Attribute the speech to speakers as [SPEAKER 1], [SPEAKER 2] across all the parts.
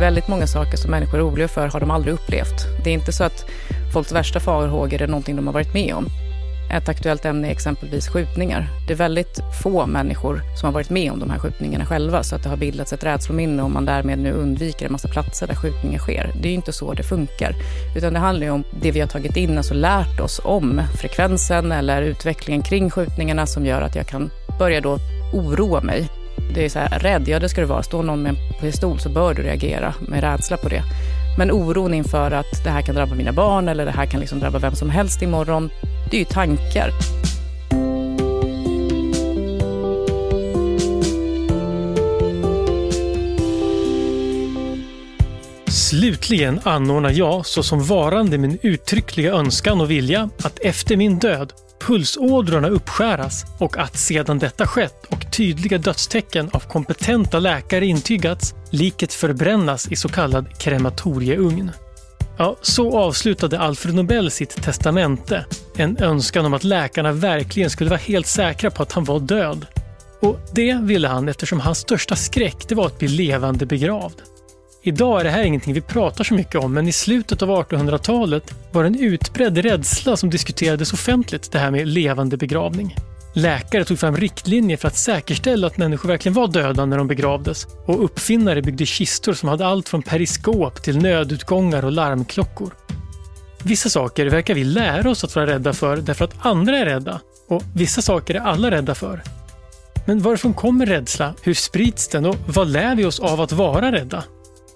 [SPEAKER 1] väldigt många saker som människor är oroliga för har de aldrig upplevt. Det är inte så att folks värsta farhågor är någonting de har varit med om. Ett aktuellt ämne är exempelvis skjutningar. Det är väldigt få människor som har varit med om de här skjutningarna själva så att det har bildats ett rädslominne och man därmed nu undviker en massa platser där skjutningar sker. Det är ju inte så det funkar. Utan det handlar ju om det vi har tagit in, alltså lärt oss om frekvensen eller utvecklingen kring skjutningarna som gör att jag kan börja då oroa mig. Det är så här, rädd, ja det ska du vara. Står någon med en pistol så bör du reagera med rädsla på det. Men oron inför att det här kan drabba mina barn eller det här kan liksom drabba vem som helst imorgon, det är ju tankar.
[SPEAKER 2] Slutligen anordnar jag såsom varande min uttryckliga önskan och vilja att efter min död pulsådrorna uppskäras och att sedan detta skett och tydliga dödstecken av kompetenta läkare intygats, liket förbrännas i så kallad krematorieugn. Ja, så avslutade Alfred Nobel sitt testamente. En önskan om att läkarna verkligen skulle vara helt säkra på att han var död. Och det ville han eftersom hans största skräck det var att bli levande begravd. Idag är det här ingenting vi pratar så mycket om, men i slutet av 1800-talet var det en utbredd rädsla som diskuterades offentligt, det här med levande begravning. Läkare tog fram riktlinjer för att säkerställa att människor verkligen var döda när de begravdes och uppfinnare byggde kistor som hade allt från periskop till nödutgångar och larmklockor. Vissa saker verkar vi lära oss att vara rädda för därför att andra är rädda och vissa saker är alla rädda för. Men varifrån kommer rädsla? Hur sprids den och vad lär vi oss av att vara rädda?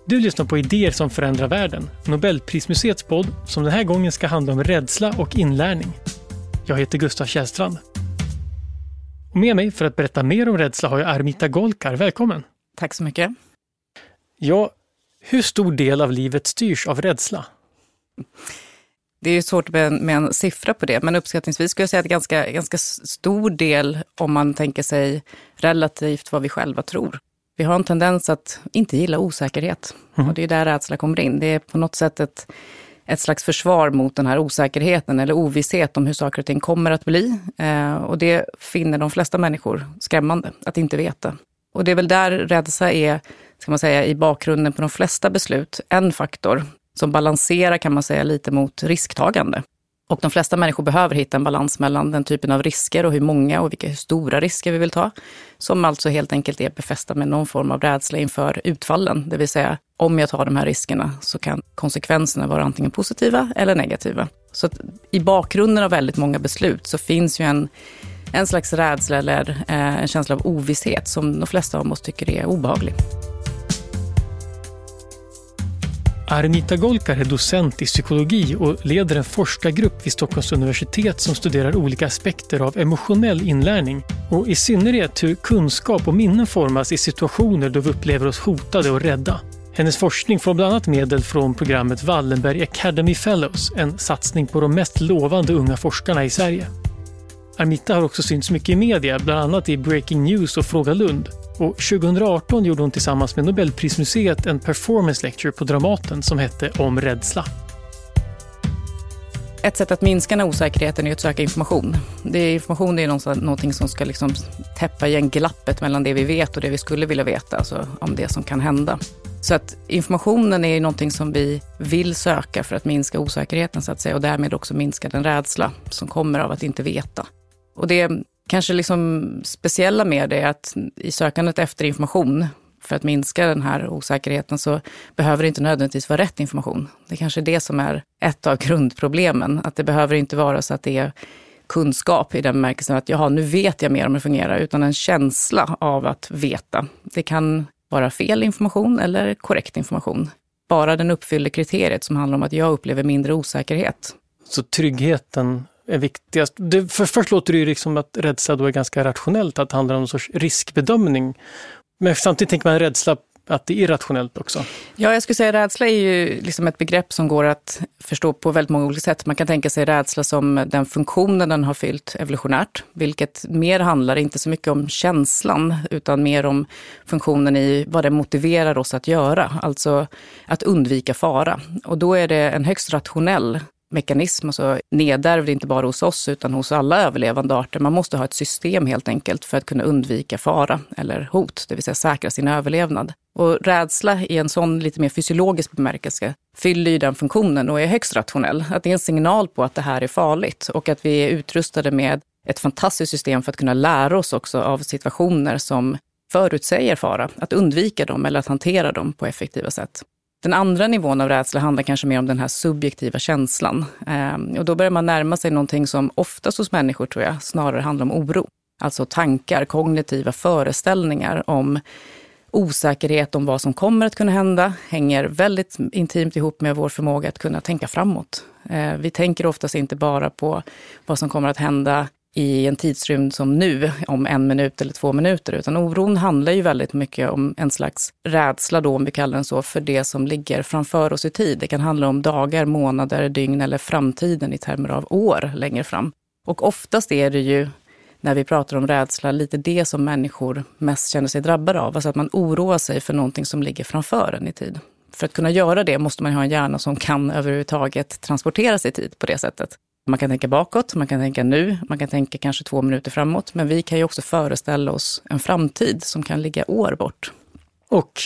[SPEAKER 2] Du lyssnar på Idéer som förändrar världen, Nobelprismuseets podd som den här gången ska handla om rädsla och inlärning. Jag heter Gustav Källstrand. Och med mig för att berätta mer om rädsla har jag Armita Golkar. Välkommen!
[SPEAKER 1] Tack så mycket.
[SPEAKER 2] Ja, hur stor del av livet styrs av rädsla?
[SPEAKER 1] Det är svårt med en, med en siffra på det, men uppskattningsvis skulle jag säga att ganska, ganska stor del, om man tänker sig relativt vad vi själva tror. Vi har en tendens att inte gilla osäkerhet. Mm. Och det är där rädsla kommer in. Det är på något sätt ett, ett slags försvar mot den här osäkerheten eller ovisshet om hur saker och ting kommer att bli. Eh, och det finner de flesta människor skrämmande, att inte veta. Och det är väl där rädsla är, ska man säga, i bakgrunden på de flesta beslut, en faktor som balanserar, kan man säga, lite mot risktagande. Och de flesta människor behöver hitta en balans mellan den typen av risker och hur många och vilka stora risker vi vill ta. Som alltså helt enkelt är befästa med någon form av rädsla inför utfallen. Det vill säga, om jag tar de här riskerna så kan konsekvenserna vara antingen positiva eller negativa. Så i bakgrunden av väldigt många beslut så finns ju en, en slags rädsla eller eh, en känsla av ovisshet som de flesta av oss tycker är obehaglig.
[SPEAKER 2] Arnita Golkar är docent i psykologi och leder en forskargrupp vid Stockholms universitet som studerar olika aspekter av emotionell inlärning och i synnerhet hur kunskap och minnen formas i situationer då vi upplever oss hotade och rädda. Hennes forskning får bland annat medel från programmet Wallenberg Academy Fellows, en satsning på de mest lovande unga forskarna i Sverige. Armita har också synts mycket i media, bland annat i Breaking News och Fråga Lund. Och 2018 gjorde hon tillsammans med Nobelprismuseet en performance lecture på Dramaten som hette Om rädsla.
[SPEAKER 1] Ett sätt att minska den här osäkerheten är att söka information. Det är, information är någonting som ska liksom täppa igen glappet mellan det vi vet och det vi skulle vilja veta, alltså om det som kan hända. Så att informationen är någonting som vi vill söka för att minska osäkerheten så att säga och därmed också minska den rädsla som kommer av att inte veta. Och det kanske liksom speciella med det är att i sökandet efter information, för att minska den här osäkerheten, så behöver det inte nödvändigtvis vara rätt information. Det kanske är det som är ett av grundproblemen. Att det behöver inte vara så att det är kunskap i den bemärkelsen att jaha, nu vet jag mer om hur det fungerar, utan en känsla av att veta. Det kan vara fel information eller korrekt information. Bara den uppfyller kriteriet som handlar om att jag upplever mindre osäkerhet.
[SPEAKER 2] Så tryggheten är viktigast. Det, för först låter det ju liksom att rädsla då är ganska rationellt, att det handlar om någon sorts riskbedömning. Men samtidigt tänker man rädsla att det är irrationellt också?
[SPEAKER 1] Ja, jag skulle säga rädsla är ju liksom ett begrepp som går att förstå på väldigt många olika sätt. Man kan tänka sig rädsla som den funktionen den har fyllt evolutionärt, vilket mer handlar inte så mycket om känslan, utan mer om funktionen i vad det motiverar oss att göra, alltså att undvika fara. Och då är det en högst rationell mekanism, alltså nedärvd inte bara hos oss utan hos alla överlevande arter. Man måste ha ett system helt enkelt för att kunna undvika fara eller hot, det vill säga säkra sin överlevnad. Och rädsla i en sån lite mer fysiologisk bemärkelse fyller ju den funktionen och är högst rationell. Att det är en signal på att det här är farligt och att vi är utrustade med ett fantastiskt system för att kunna lära oss också av situationer som förutsäger fara, att undvika dem eller att hantera dem på effektiva sätt. Den andra nivån av rädsla handlar kanske mer om den här subjektiva känslan. Ehm, och då börjar man närma sig någonting som oftast hos människor tror jag snarare handlar om oro. Alltså tankar, kognitiva föreställningar om osäkerhet om vad som kommer att kunna hända hänger väldigt intimt ihop med vår förmåga att kunna tänka framåt. Ehm, vi tänker oftast inte bara på vad som kommer att hända i en tidsrymd som nu, om en minut eller två minuter, utan oron handlar ju väldigt mycket om en slags rädsla då, om vi kallar den så, för det som ligger framför oss i tid. Det kan handla om dagar, månader, dygn eller framtiden i termer av år längre fram. Och oftast är det ju när vi pratar om rädsla, lite det som människor mest känner sig drabbade av. Alltså att man oroar sig för någonting som ligger framför en i tid. För att kunna göra det måste man ha en hjärna som kan överhuvudtaget transportera sig i tid på det sättet. Man kan tänka bakåt, man kan tänka nu, man kan tänka kanske två minuter framåt. Men vi kan ju också föreställa oss en framtid som kan ligga år bort.
[SPEAKER 2] Och,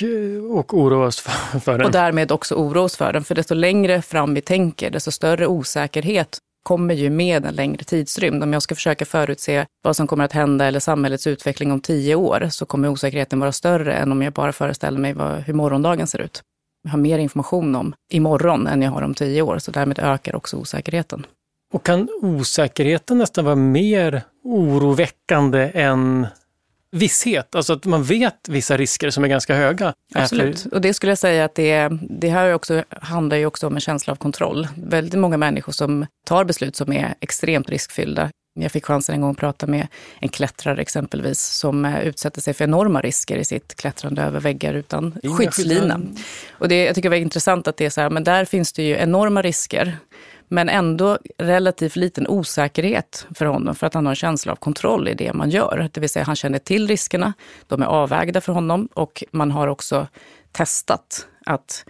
[SPEAKER 2] och oroa oss för, för den.
[SPEAKER 1] Och därmed också oroa oss för den. För desto längre fram vi tänker, desto större osäkerhet kommer ju med en längre tidsrymd. Om jag ska försöka förutse vad som kommer att hända eller samhällets utveckling om tio år så kommer osäkerheten vara större än om jag bara föreställer mig vad, hur morgondagen ser ut. Jag har mer information om imorgon än jag har om tio år, så därmed ökar också osäkerheten.
[SPEAKER 2] Och kan osäkerheten nästan vara mer oroväckande än visshet? Alltså att man vet vissa risker som är ganska höga.
[SPEAKER 1] Absolut, och det skulle jag säga att det, det här också, handlar ju också om en känsla av kontroll. Väldigt många människor som tar beslut som är extremt riskfyllda. Jag fick chansen en gång att prata med en klättrare exempelvis som eh, utsätter sig för enorma risker i sitt klättrande över väggar utan Inga skyddslina. Och det, jag tycker det var intressant att det är så här, men där finns det ju enorma risker men ändå relativt liten osäkerhet för honom för att han har en känsla av kontroll i det man gör. Det vill säga han känner till riskerna, de är avvägda för honom och man har också testat att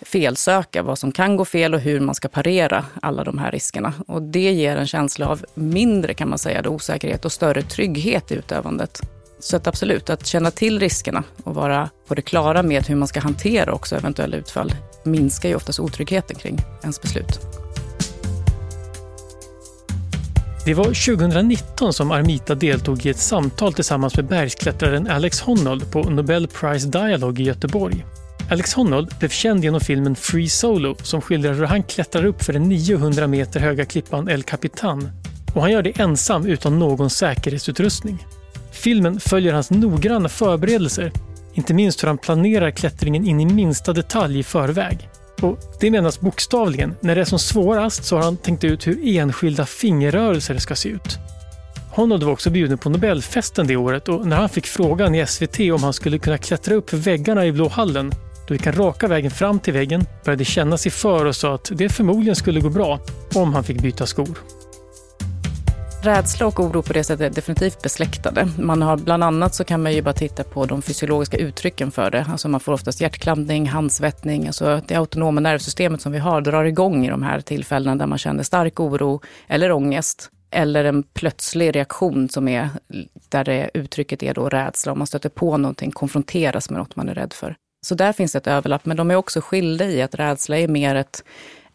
[SPEAKER 1] felsöka vad som kan gå fel och hur man ska parera alla de här riskerna. Och det ger en känsla av mindre kan man säga, osäkerhet och större trygghet i utövandet. Så att absolut, att känna till riskerna och vara på det klara med hur man ska hantera också eventuella utfall minskar ju oftast otryggheten kring ens beslut.
[SPEAKER 2] Det var 2019 som Armita deltog i ett samtal tillsammans med bergsklättraren Alex Honnold på Nobel Prize Dialogue i Göteborg. Alex Honnold blev känd genom filmen Free Solo som skildrar hur han klättrar upp för den 900 meter höga klippan El Capitan. Och han gör det ensam utan någon säkerhetsutrustning. Filmen följer hans noggranna förberedelser, inte minst hur han planerar klättringen in i minsta detalj i förväg. Och det menas bokstavligen. När det är som svårast så har han tänkt ut hur enskilda fingerrörelser ska se ut. Honnold var också bjuden på Nobelfesten det året och när han fick frågan i SVT om han skulle kunna klättra upp för väggarna i Blå hallen, då gick han raka vägen fram till väggen, började känna sig för och sa att det förmodligen skulle gå bra om han fick byta skor.
[SPEAKER 1] Rädsla och oro på det sättet är definitivt besläktade. Man har, bland annat så kan man ju bara titta på de fysiologiska uttrycken för det. Alltså man får oftast hjärtklampning, handsvettning. Alltså det autonoma nervsystemet som vi har drar igång i de här tillfällena där man känner stark oro eller ångest. Eller en plötslig reaktion som är där det uttrycket är då rädsla. Om man stöter på någonting, konfronteras med något man är rädd för. Så där finns ett överlapp, men de är också skilda i att rädsla är mer ett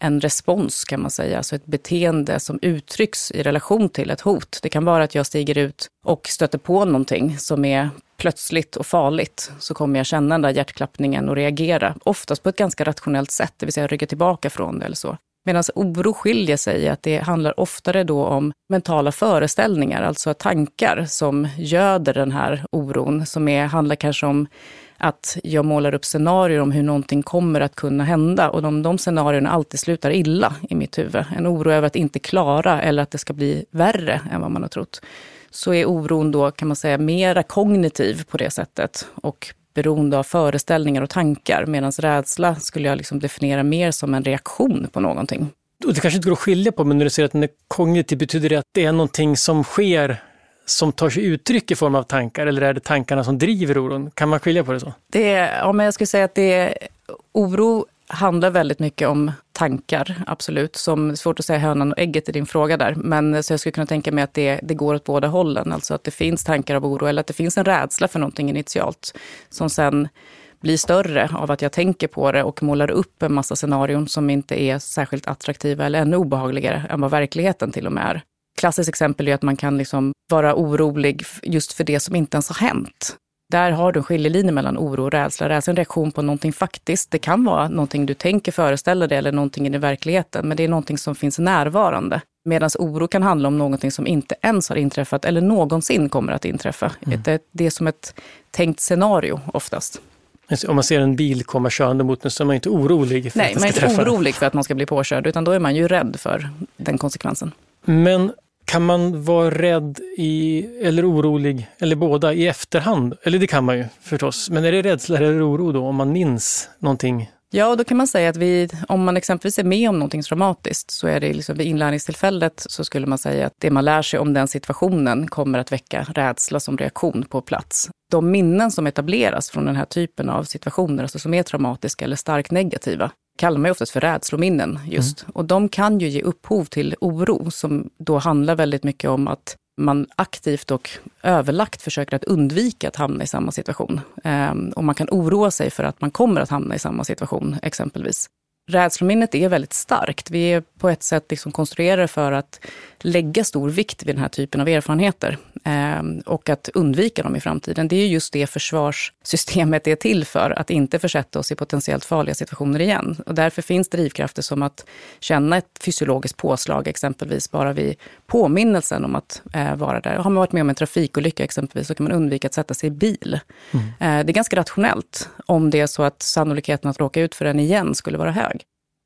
[SPEAKER 1] en respons kan man säga, alltså ett beteende som uttrycks i relation till ett hot. Det kan vara att jag stiger ut och stöter på någonting som är plötsligt och farligt, så kommer jag känna den där hjärtklappningen och reagera. Oftast på ett ganska rationellt sätt, det vill säga rygga tillbaka från det eller så. Medan oro skiljer sig i att det handlar oftare då om mentala föreställningar, alltså tankar som göder den här oron, som är, handlar kanske om att jag målar upp scenarier om hur någonting kommer att kunna hända och de, de scenarierna alltid slutar illa i mitt huvud. En oro över att inte klara eller att det ska bli värre än vad man har trott. Så är oron då, kan man säga, mera kognitiv på det sättet och beroende av föreställningar och tankar. Medan rädsla skulle jag liksom definiera mer som en reaktion på någonting.
[SPEAKER 2] Det kanske inte går att skilja på, men när du säger att den är kognitiv, betyder det att det är någonting som sker som tar sig uttryck i form av tankar eller är det tankarna som driver oron? Kan man skilja på det så?
[SPEAKER 1] Det är, ja, men jag skulle säga att det är, oro handlar väldigt mycket om tankar, absolut. Som, svårt att säga hönan och ägget i din fråga där. Men så jag skulle kunna tänka mig att det, det går åt båda hållen. Alltså att det finns tankar av oro eller att det finns en rädsla för någonting initialt. Som sen blir större av att jag tänker på det och målar upp en massa scenarion som inte är särskilt attraktiva eller ännu obehagligare än vad verkligheten till och med är. Klassiskt exempel är att man kan liksom vara orolig just för det som inte ens har hänt. Där har du en skiljelinje mellan oro och rädsla. Rädsla är en reaktion på någonting faktiskt. Det kan vara någonting du tänker föreställa dig eller någonting i verkligheten, men det är någonting som finns närvarande. Medan oro kan handla om någonting som inte ens har inträffat eller någonsin kommer att inträffa. Mm. Det, det är som ett tänkt scenario oftast.
[SPEAKER 2] Om man ser en bil komma körande mot en så är man inte orolig?
[SPEAKER 1] För Nej, man är inte orolig för att man ska bli påkörd, utan då är man ju rädd för den konsekvensen.
[SPEAKER 2] Men kan man vara rädd i, eller orolig, eller båda, i efterhand? Eller det kan man ju förstås. Men är det rädsla eller oro då, om man minns någonting?
[SPEAKER 1] Ja, då kan man säga att vi, om man exempelvis är med om någonting traumatiskt, så är det liksom vid inlärningstillfället så skulle man säga att det man lär sig om den situationen kommer att väcka rädsla som reaktion på plats. De minnen som etableras från den här typen av situationer, alltså som är traumatiska eller starkt negativa, kallar man ju oftast för rädslominnen just. Mm. Och de kan ju ge upphov till oro som då handlar väldigt mycket om att man aktivt och överlagt försöker att undvika att hamna i samma situation. Um, och man kan oroa sig för att man kommer att hamna i samma situation exempelvis. Rädslominnet är väldigt starkt. Vi är på ett sätt liksom konstruerade för att lägga stor vikt vid den här typen av erfarenheter eh, och att undvika dem i framtiden. Det är just det försvarssystemet är till för, att inte försätta oss i potentiellt farliga situationer igen. Och därför finns drivkrafter som att känna ett fysiologiskt påslag, exempelvis bara vid påminnelsen om att eh, vara där. Har man varit med om en trafikolycka exempelvis så kan man undvika att sätta sig i bil. Mm. Eh, det är ganska rationellt om det är så att sannolikheten att råka ut för den igen skulle vara hög.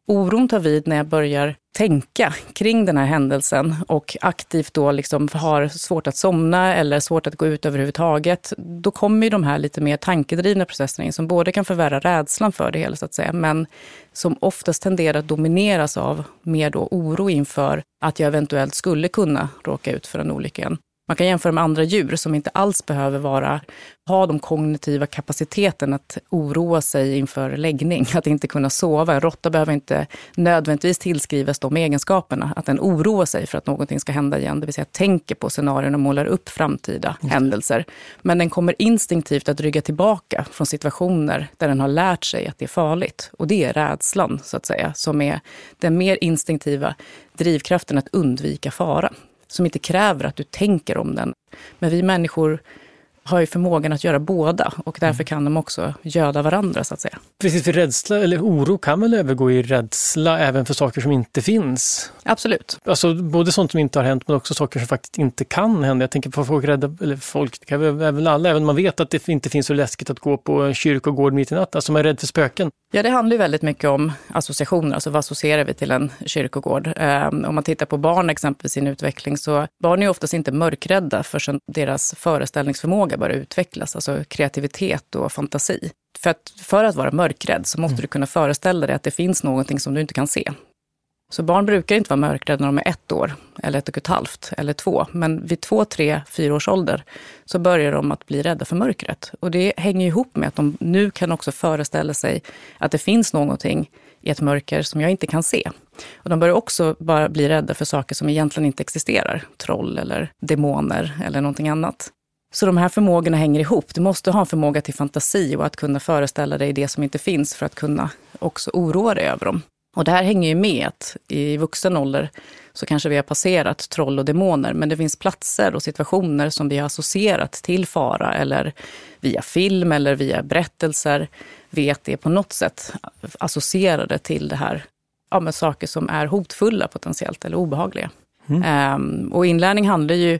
[SPEAKER 1] Oron tar vid när jag börjar tänka kring den här händelsen och aktivt då liksom har svårt att somna eller svårt att gå ut överhuvudtaget. Då kommer ju de här lite mer tankedrivna processerna in som både kan förvärra rädslan för det hela så att säga, men som oftast tenderar att domineras av mer då oro inför att jag eventuellt skulle kunna råka ut för en olycka igen. Man kan jämföra med andra djur som inte alls behöver vara, ha de kognitiva kapaciteten att oroa sig inför läggning, att inte kunna sova. En råtta behöver inte nödvändigtvis tillskrivas de egenskaperna, att den oroar sig för att någonting ska hända igen, det vill säga tänker på scenarion och målar upp framtida mm. händelser. Men den kommer instinktivt att rygga tillbaka från situationer där den har lärt sig att det är farligt. Och det är rädslan, så att säga, som är den mer instinktiva drivkraften att undvika fara som inte kräver att du tänker om den. Men vi människor har ju förmågan att göra båda och därför mm. kan de också göda varandra så att säga.
[SPEAKER 2] Precis, för rädsla eller oro kan väl övergå i rädsla även för saker som inte finns?
[SPEAKER 1] Absolut.
[SPEAKER 2] Alltså både sånt som inte har hänt men också saker som faktiskt inte kan hända. Jag tänker på folk rädda, eller folk, det kan väl alla, även om man vet att det inte finns så läskigt att gå på en kyrkogård mitt i natten, alltså man är rädd för spöken.
[SPEAKER 1] Ja, det handlar ju väldigt mycket om associationer, alltså vad associerar vi till en kyrkogård? Um, om man tittar på barn exempelvis i sin utveckling så barn är oftast inte mörkrädda förrän deras föreställningsförmåga börjar utvecklas, alltså kreativitet och fantasi. För att, för att vara mörkrädd så måste mm. du kunna föreställa dig att det finns någonting som du inte kan se. Så barn brukar inte vara mörkrädda när de är ett år, eller ett och ett halvt, eller två. Men vid två, tre, fyra års ålder så börjar de att bli rädda för mörkret. Och det hänger ihop med att de nu kan också föreställa sig att det finns någonting i ett mörker som jag inte kan se. Och de börjar också bara bli rädda för saker som egentligen inte existerar. Troll eller demoner eller någonting annat. Så de här förmågorna hänger ihop. Du måste ha en förmåga till fantasi och att kunna föreställa dig det som inte finns för att kunna också oroa dig över dem. Och det här hänger ju med att i vuxen ålder så kanske vi har passerat troll och demoner, men det finns platser och situationer som vi har associerat till fara eller via film eller via berättelser vet det på något sätt associerade till det här, ja, med saker som är hotfulla potentiellt eller obehagliga. Mm. Um, och inlärning handlar ju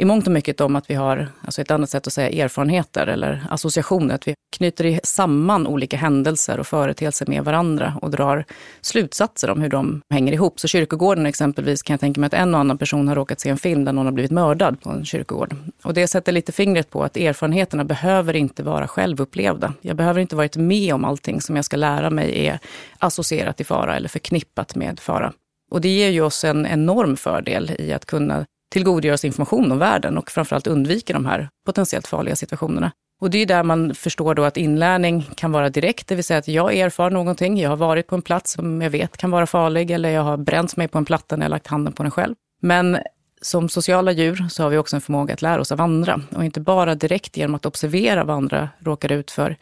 [SPEAKER 1] i mångt och mycket om att vi har, alltså ett annat sätt att säga erfarenheter eller associationer, att vi knyter samman olika händelser och företeelser med varandra och drar slutsatser om hur de hänger ihop. Så kyrkogården exempelvis kan jag tänka mig att en och annan person har råkat se en film där någon har blivit mördad på en kyrkogård. Och det sätter lite fingret på att erfarenheterna behöver inte vara självupplevda. Jag behöver inte varit med om allting som jag ska lära mig är associerat till fara eller förknippat med fara. Och det ger ju oss en enorm fördel i att kunna tillgodogöra sig information om världen och framförallt undvika de här potentiellt farliga situationerna. Och det är där man förstår då att inlärning kan vara direkt, det vill säga att jag erfar någonting, jag har varit på en plats som jag vet kan vara farlig eller jag har bränt mig på en platta när jag lagt handen på den själv. Men som sociala djur så har vi också en förmåga att lära oss av andra och inte bara direkt genom att observera vad andra råkar ut för,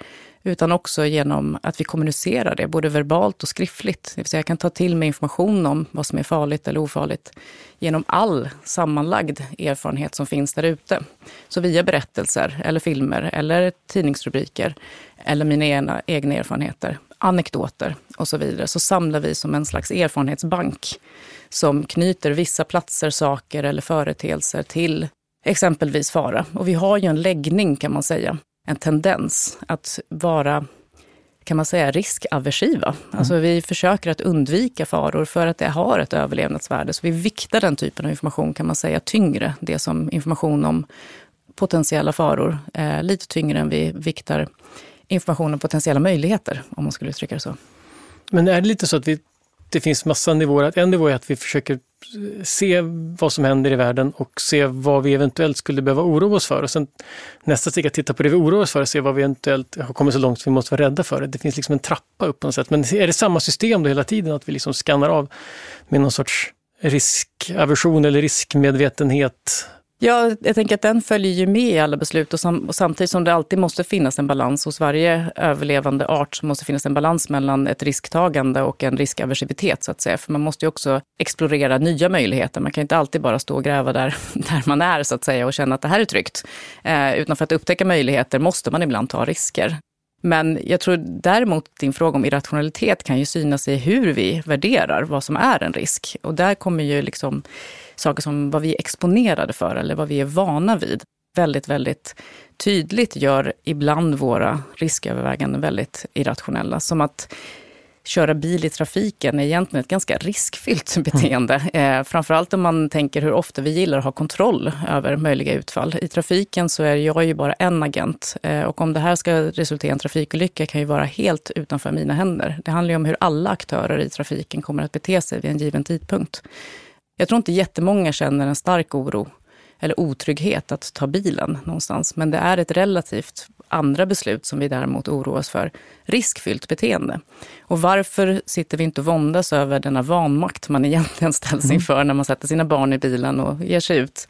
[SPEAKER 1] utan också genom att vi kommunicerar det, både verbalt och skriftligt. Det vill säga jag kan ta till mig information om vad som är farligt eller ofarligt genom all sammanlagd erfarenhet som finns där ute. Så via berättelser, eller filmer, eller tidningsrubriker, eller mina egna, egna erfarenheter, anekdoter och så vidare, så samlar vi som en slags erfarenhetsbank som knyter vissa platser, saker eller företeelser till exempelvis fara. Och vi har ju en läggning kan man säga en tendens att vara kan man säga, riskaversiva. Mm. Alltså vi försöker att undvika faror för att det har ett överlevnadsvärde. Så vi viktar den typen av information, kan man säga, tyngre. Det som information om potentiella faror, eh, lite tyngre än vi viktar information om potentiella möjligheter, om man skulle uttrycka det så.
[SPEAKER 2] Men är det lite så att vi, det finns massa nivåer? En nivå är att vi försöker se vad som händer i världen och se vad vi eventuellt skulle behöva oroa oss för. Och sen nästa steg att titta på det vi oroar oss för och se vad vi eventuellt har kommit så långt att vi måste vara rädda för det. Det finns liksom en trappa upp på något sätt. Men är det samma system då hela tiden, att vi liksom skannar av med någon sorts riskaversion eller riskmedvetenhet
[SPEAKER 1] Ja, jag tänker att den följer ju med i alla beslut och, sam och, samtidigt som det alltid måste finnas en balans hos varje överlevande art så måste finnas en balans mellan ett risktagande och en riskaversivitet så att säga. För man måste ju också explorera nya möjligheter. Man kan inte alltid bara stå och gräva där, där man är så att säga och känna att det här är tryggt. Eh, utan för att upptäcka möjligheter måste man ibland ta risker. Men jag tror däremot din fråga om irrationalitet kan ju synas i hur vi värderar vad som är en risk. Och där kommer ju liksom saker som vad vi är exponerade för eller vad vi är vana vid väldigt, väldigt tydligt gör ibland våra risköverväganden väldigt irrationella. Som att köra bil i trafiken är egentligen ett ganska riskfyllt beteende. Mm. Eh, framförallt om man tänker hur ofta vi gillar att ha kontroll över möjliga utfall. I trafiken så är jag ju bara en agent eh, och om det här ska resultera i en trafikolycka kan ju vara helt utanför mina händer. Det handlar ju om hur alla aktörer i trafiken kommer att bete sig vid en given tidpunkt. Jag tror inte jättemånga känner en stark oro eller otrygghet att ta bilen någonstans. Men det är ett relativt andra beslut som vi däremot oroar oss för. Riskfyllt beteende. Och varför sitter vi inte och våndas över denna vanmakt man egentligen ställs mm. inför när man sätter sina barn i bilen och ger sig ut?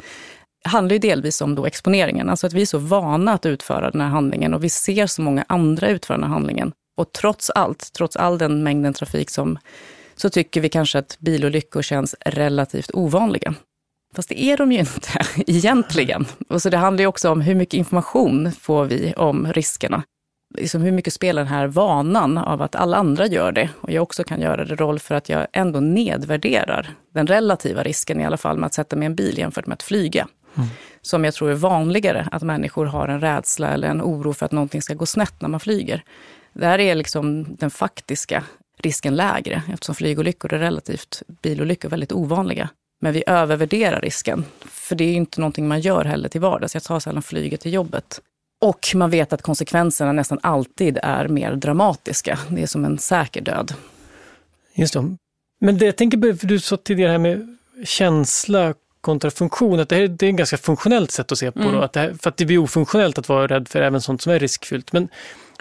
[SPEAKER 1] Det handlar ju delvis om då exponeringen, alltså att vi är så vana att utföra den här handlingen och vi ser så många andra utföra den här handlingen. Och trots allt, trots all den mängden trafik som så tycker vi kanske att bilolyckor känns relativt ovanliga. Fast det är de ju inte egentligen. Och så det handlar ju också om hur mycket information får vi om riskerna. Liksom hur mycket spelar den här vanan av att alla andra gör det och jag också kan göra det roll för att jag ändå nedvärderar den relativa risken i alla fall med att sätta mig i en bil jämfört med att flyga. Mm. Som jag tror är vanligare, att människor har en rädsla eller en oro för att någonting ska gå snett när man flyger. Det här är liksom den faktiska risken lägre eftersom flygolyckor är relativt bilolyckor väldigt ovanliga. Men vi övervärderar risken, för det är inte någonting man gör heller till vardags. Jag tar sällan flyget till jobbet. Och man vet att konsekvenserna nästan alltid är mer dramatiska. Det är som en säker död.
[SPEAKER 2] Just det. Men det jag tänker på, för du sa tidigare här med känsla kontra funktion, att det, här, det är ett ganska funktionellt sätt att se på. Mm. Då, att det här, för att det blir ofunktionellt att vara rädd för även sånt som är riskfyllt. Men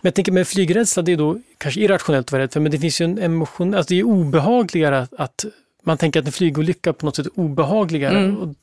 [SPEAKER 2] men jag tänker med flygrädsla, det är då kanske irrationellt att vara rädd för, men det finns ju en emotion, alltså det är obehagligare att, att man tänker att en flygolycka på något sätt är obehagligare. Mm. Och,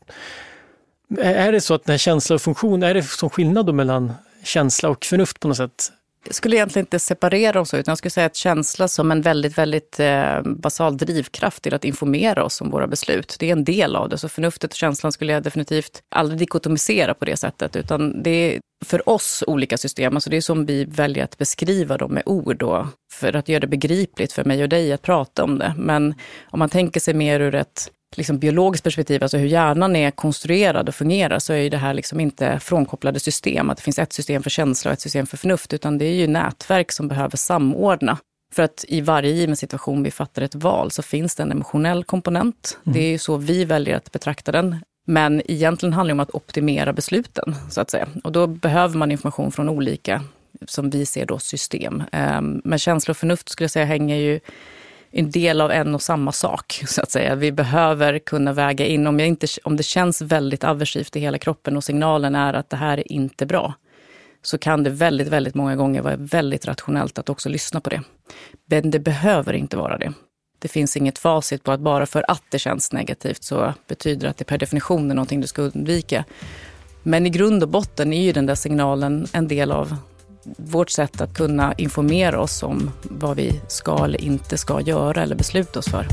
[SPEAKER 2] är det så att den här känsla och funktion, är det som skillnad då mellan känsla och förnuft på något sätt?
[SPEAKER 1] Jag skulle egentligen inte separera dem så, utan jag skulle säga att känsla som en väldigt, väldigt eh, basal drivkraft till att informera oss om våra beslut. Det är en del av det. Så förnuftet och känslan skulle jag definitivt aldrig dikotomisera på det sättet, utan det är för oss olika system. Alltså det är som vi väljer att beskriva dem med ord då, för att göra det begripligt för mig och dig att prata om det. Men om man tänker sig mer ur ett liksom biologiskt perspektiv, alltså hur hjärnan är konstruerad och fungerar, så är det här liksom inte frånkopplade system. Att det finns ett system för känsla och ett system för förnuft, utan det är ju nätverk som behöver samordna. För att i varje given situation vi fattar ett val så finns det en emotionell komponent. Mm. Det är ju så vi väljer att betrakta den. Men egentligen handlar det om att optimera besluten, så att säga. Och då behöver man information från olika, som vi ser då, system. Ehm, men känsla och förnuft skulle jag säga hänger ju en del av en och samma sak. så att säga. Vi behöver kunna väga in, om, jag inte, om det känns väldigt aversivt i hela kroppen och signalen är att det här är inte bra, så kan det väldigt, väldigt många gånger vara väldigt rationellt att också lyssna på det. Men det behöver inte vara det. Det finns inget facit på att bara för att det känns negativt så betyder det att det per definition är någonting du ska undvika. Men i grund och botten är ju den där signalen en del av vårt sätt att kunna informera oss om vad vi ska eller inte ska göra eller besluta oss för.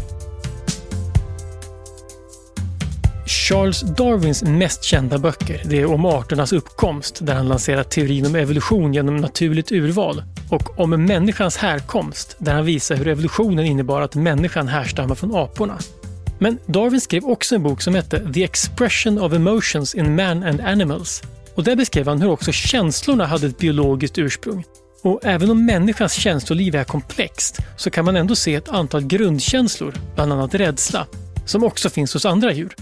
[SPEAKER 2] Charles Darwins mest kända böcker det är om arternas uppkomst där han lanserar teorin om evolution genom naturligt urval och om människans härkomst där han visar hur evolutionen innebar att människan härstammar från aporna. Men Darwin skrev också en bok som hette The Expression of Emotions in Man and Animals och där beskrev han hur också känslorna hade ett biologiskt ursprung. Och även om människans känsloliv är komplext så kan man ändå se ett antal grundkänslor, bland annat rädsla, som också finns hos andra djur.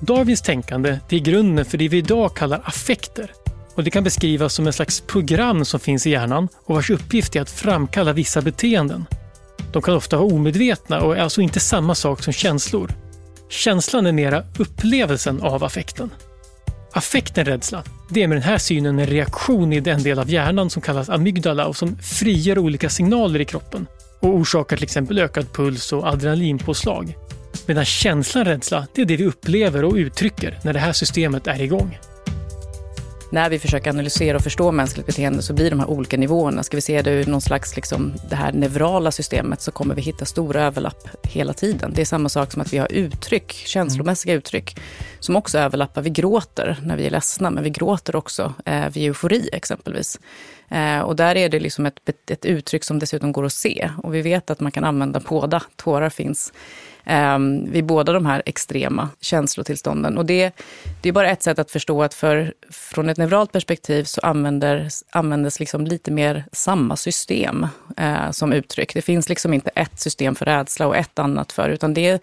[SPEAKER 2] Darwins tänkande det är grunden för det vi idag kallar affekter. Och det kan beskrivas som en slags program som finns i hjärnan och vars uppgift är att framkalla vissa beteenden. De kan ofta vara omedvetna och är alltså inte samma sak som känslor. Känslan är mera upplevelsen av affekten. Affekten rädsla, det är med den här synen en reaktion i den del av hjärnan som kallas amygdala och som frigör olika signaler i kroppen och orsakar till exempel ökad puls och adrenalinpåslag. Medan känslan rädsla, det är det vi upplever och uttrycker när det här systemet är igång.
[SPEAKER 1] När vi försöker analysera och förstå mänskligt beteende så blir de här olika nivåerna. Ska vi se det ur någon slags, liksom, det här neurala systemet så kommer vi hitta stora överlapp hela tiden. Det är samma sak som att vi har uttryck, känslomässiga mm. uttryck, som också överlappar. Vi gråter när vi är ledsna, men vi gråter också eh, vid eufori exempelvis. Eh, och där är det liksom ett, ett uttryck som dessutom går att se. Och vi vet att man kan använda båda. Tårar finns eh, vid båda de här extrema känslotillstånden. Och det, det är bara ett sätt att förstå att för, från ett neuralt perspektiv så använder, användes liksom lite mer samma system eh, som uttryck. Det finns liksom inte ett system för rädsla och ett annat för, utan det är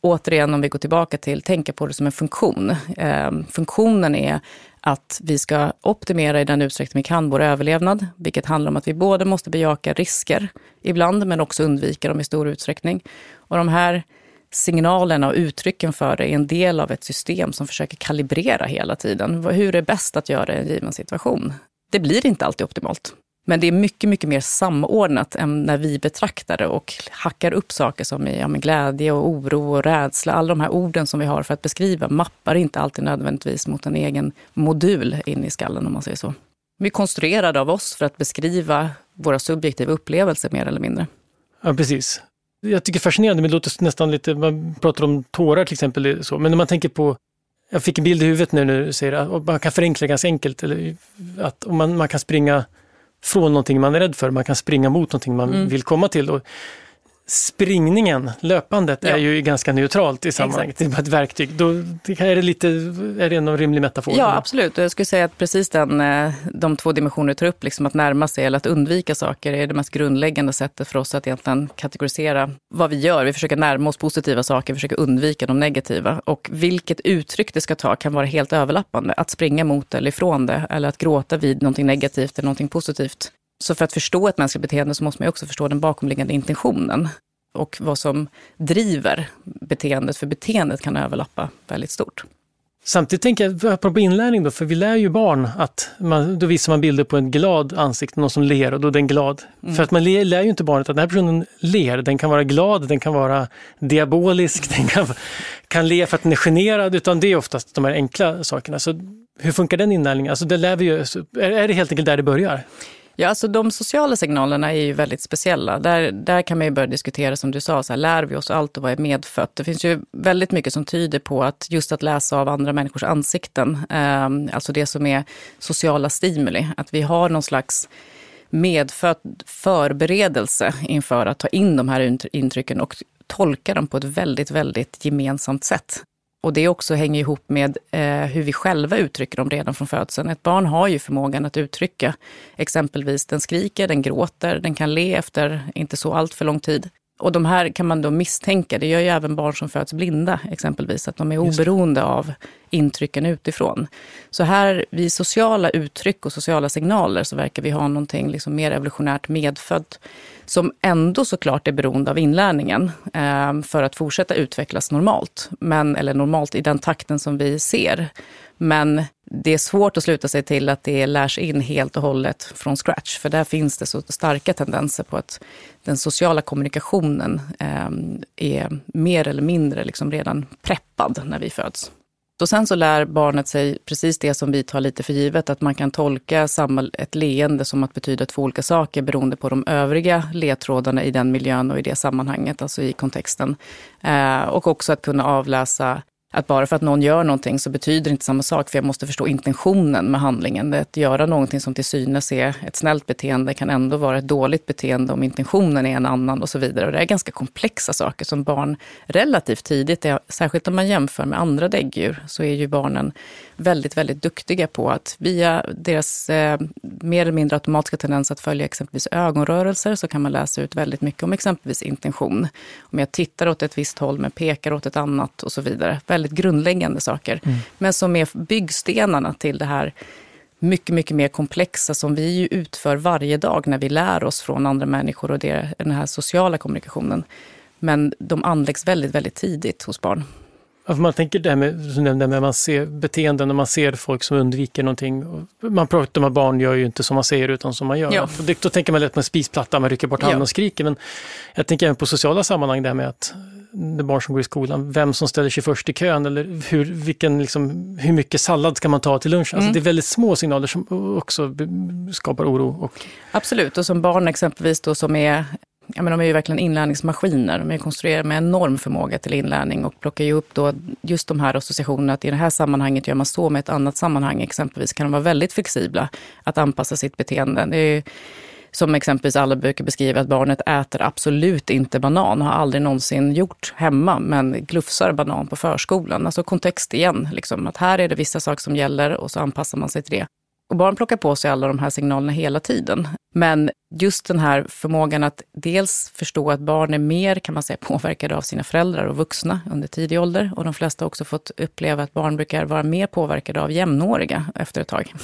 [SPEAKER 1] återigen, om vi går tillbaka till, tänka på det som en funktion. Eh, funktionen är att vi ska optimera i den utsträckning vi kan vår överlevnad, vilket handlar om att vi både måste bejaka risker ibland, men också undvika dem i stor utsträckning. Och de här signalerna och uttrycken för det är en del av ett system som försöker kalibrera hela tiden. Hur är bäst att göra i en given situation? Det blir inte alltid optimalt. Men det är mycket, mycket mer samordnat än när vi betraktar det och hackar upp saker som är, ja, glädje och oro och rädsla. Alla de här orden som vi har för att beskriva mappar inte alltid nödvändigtvis mot en egen modul in i skallen om man säger så. Vi är konstruerade av oss för att beskriva våra subjektiva upplevelser mer eller mindre.
[SPEAKER 2] Ja, precis. Jag tycker det är fascinerande, men det låter nästan lite, man pratar om tårar till exempel, så. men när man tänker på jag fick en bild i huvudet nu när du säger att man kan förenkla ganska enkelt. Eller att om man, man kan springa från någonting man är rädd för. Man kan springa mot någonting man mm. vill komma till. Och springningen, löpandet, ja. är ju ganska neutralt i sammanhanget. Det är ett verktyg. Då är det, lite, är det en rimlig metafor?
[SPEAKER 1] Ja, absolut. Jag skulle säga att precis den, eh, de två dimensioner du tar upp, liksom att närma sig eller att undvika saker, är det mest grundläggande sättet för oss att egentligen kategorisera vad vi gör. Vi försöker närma oss positiva saker, vi försöker undvika de negativa. Och vilket uttryck det ska ta kan vara helt överlappande. Att springa mot eller ifrån det, eller att gråta vid någonting negativt eller någonting positivt. Så för att förstå ett mänskligt beteende så måste man också förstå den bakomliggande intentionen och vad som driver beteendet, för beteendet kan överlappa väldigt stort.
[SPEAKER 2] Samtidigt tänker jag, apropå inlärning då, för vi lär ju barn att man, då visar man bilder på en glad ansikte, någon som ler och då är den glad. Mm. För att man lär, lär ju inte barnet att den här personen ler, den kan vara glad, den kan vara diabolisk, den kan, kan le för att den är generad, utan det är oftast de här enkla sakerna. Så hur funkar den inlärningen? Alltså det lär vi ju, är det helt enkelt där det börjar?
[SPEAKER 1] Ja, alltså de sociala signalerna är ju väldigt speciella. Där, där kan man ju börja diskutera, som du sa, så här, lär vi oss allt och vad är medfött? Det finns ju väldigt mycket som tyder på att just att läsa av andra människors ansikten, eh, alltså det som är sociala stimuli, att vi har någon slags medfödd förberedelse inför att ta in de här intrycken och tolka dem på ett väldigt, väldigt gemensamt sätt. Och det också hänger ihop med eh, hur vi själva uttrycker dem redan från födseln. Ett barn har ju förmågan att uttrycka exempelvis den skriker, den gråter, den kan le efter inte så allt för lång tid. Och de här kan man då misstänka, det gör ju även barn som föds blinda exempelvis, att de är oberoende av intrycken utifrån. Så här, vid sociala uttryck och sociala signaler så verkar vi ha någonting liksom mer evolutionärt medfött som ändå såklart är beroende av inlärningen eh, för att fortsätta utvecklas normalt. Men, eller normalt i den takten som vi ser. Men det är svårt att sluta sig till att det lärs in helt och hållet från scratch. För där finns det så starka tendenser på att den sociala kommunikationen eh, är mer eller mindre liksom redan preppad när vi föds. Och sen så lär barnet sig precis det som vi tar lite för givet, att man kan tolka samma, ett leende som att betyda två olika saker beroende på de övriga ledtrådarna i den miljön och i det sammanhanget, alltså i kontexten. Eh, och också att kunna avläsa att bara för att någon gör någonting så betyder det inte samma sak, för jag måste förstå intentionen med handlingen. Att göra någonting som till synes är ett snällt beteende kan ändå vara ett dåligt beteende om intentionen är en annan och så vidare. Och det är ganska komplexa saker som barn relativt tidigt, särskilt om man jämför med andra däggdjur, så är ju barnen väldigt, väldigt duktiga på att via deras eh, mer eller mindre automatiska tendens att följa exempelvis ögonrörelser så kan man läsa ut väldigt mycket om exempelvis intention. Om jag tittar åt ett visst håll men pekar åt ett annat och så vidare. Väldigt grundläggande saker. Mm. Men som är byggstenarna till det här mycket, mycket mer komplexa som vi ju utför varje dag när vi lär oss från andra människor och det, den här sociala kommunikationen. Men de anläggs väldigt, väldigt tidigt hos barn.
[SPEAKER 2] Alltså man tänker det här med, med man ser beteenden, när man ser folk som undviker någonting. Man pratar om att barn gör ju inte som man säger utan som man gör. Ja. Det, då tänker man lätt på en spisplatta, man rycker bort handen ja. och skriker. Men jag tänker även på sociala sammanhang, det här med att det barn som går i skolan, vem som ställer sig först i kön eller hur, vilken, liksom, hur mycket sallad ska man ta till lunch? Alltså mm. det är väldigt små signaler som också skapar oro. Och...
[SPEAKER 1] Absolut, och som barn exempelvis då som är ja, men de är ju verkligen inlärningsmaskiner. De är konstruerade med enorm förmåga till inlärning och plockar ju upp då just de här associationerna att i det här sammanhanget gör man så, med ett annat sammanhang exempelvis kan de vara väldigt flexibla att anpassa sitt beteende. Det är som exempelvis alla brukar beskriva att barnet äter absolut inte banan, har aldrig någonsin gjort hemma, men glufsar banan på förskolan. Alltså kontext igen, liksom, att här är det vissa saker som gäller och så anpassar man sig till det. Och barn plockar på sig alla de här signalerna hela tiden. Men just den här förmågan att dels förstå att barn är mer, kan man säga, påverkade av sina föräldrar och vuxna under tidig ålder. Och de flesta har också fått uppleva att barn brukar vara mer påverkade av jämnåriga efter ett tag.